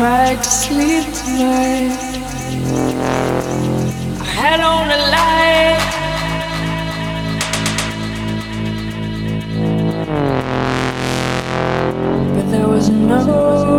tried to sleep tonight. I had on a light. But there was no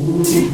无忌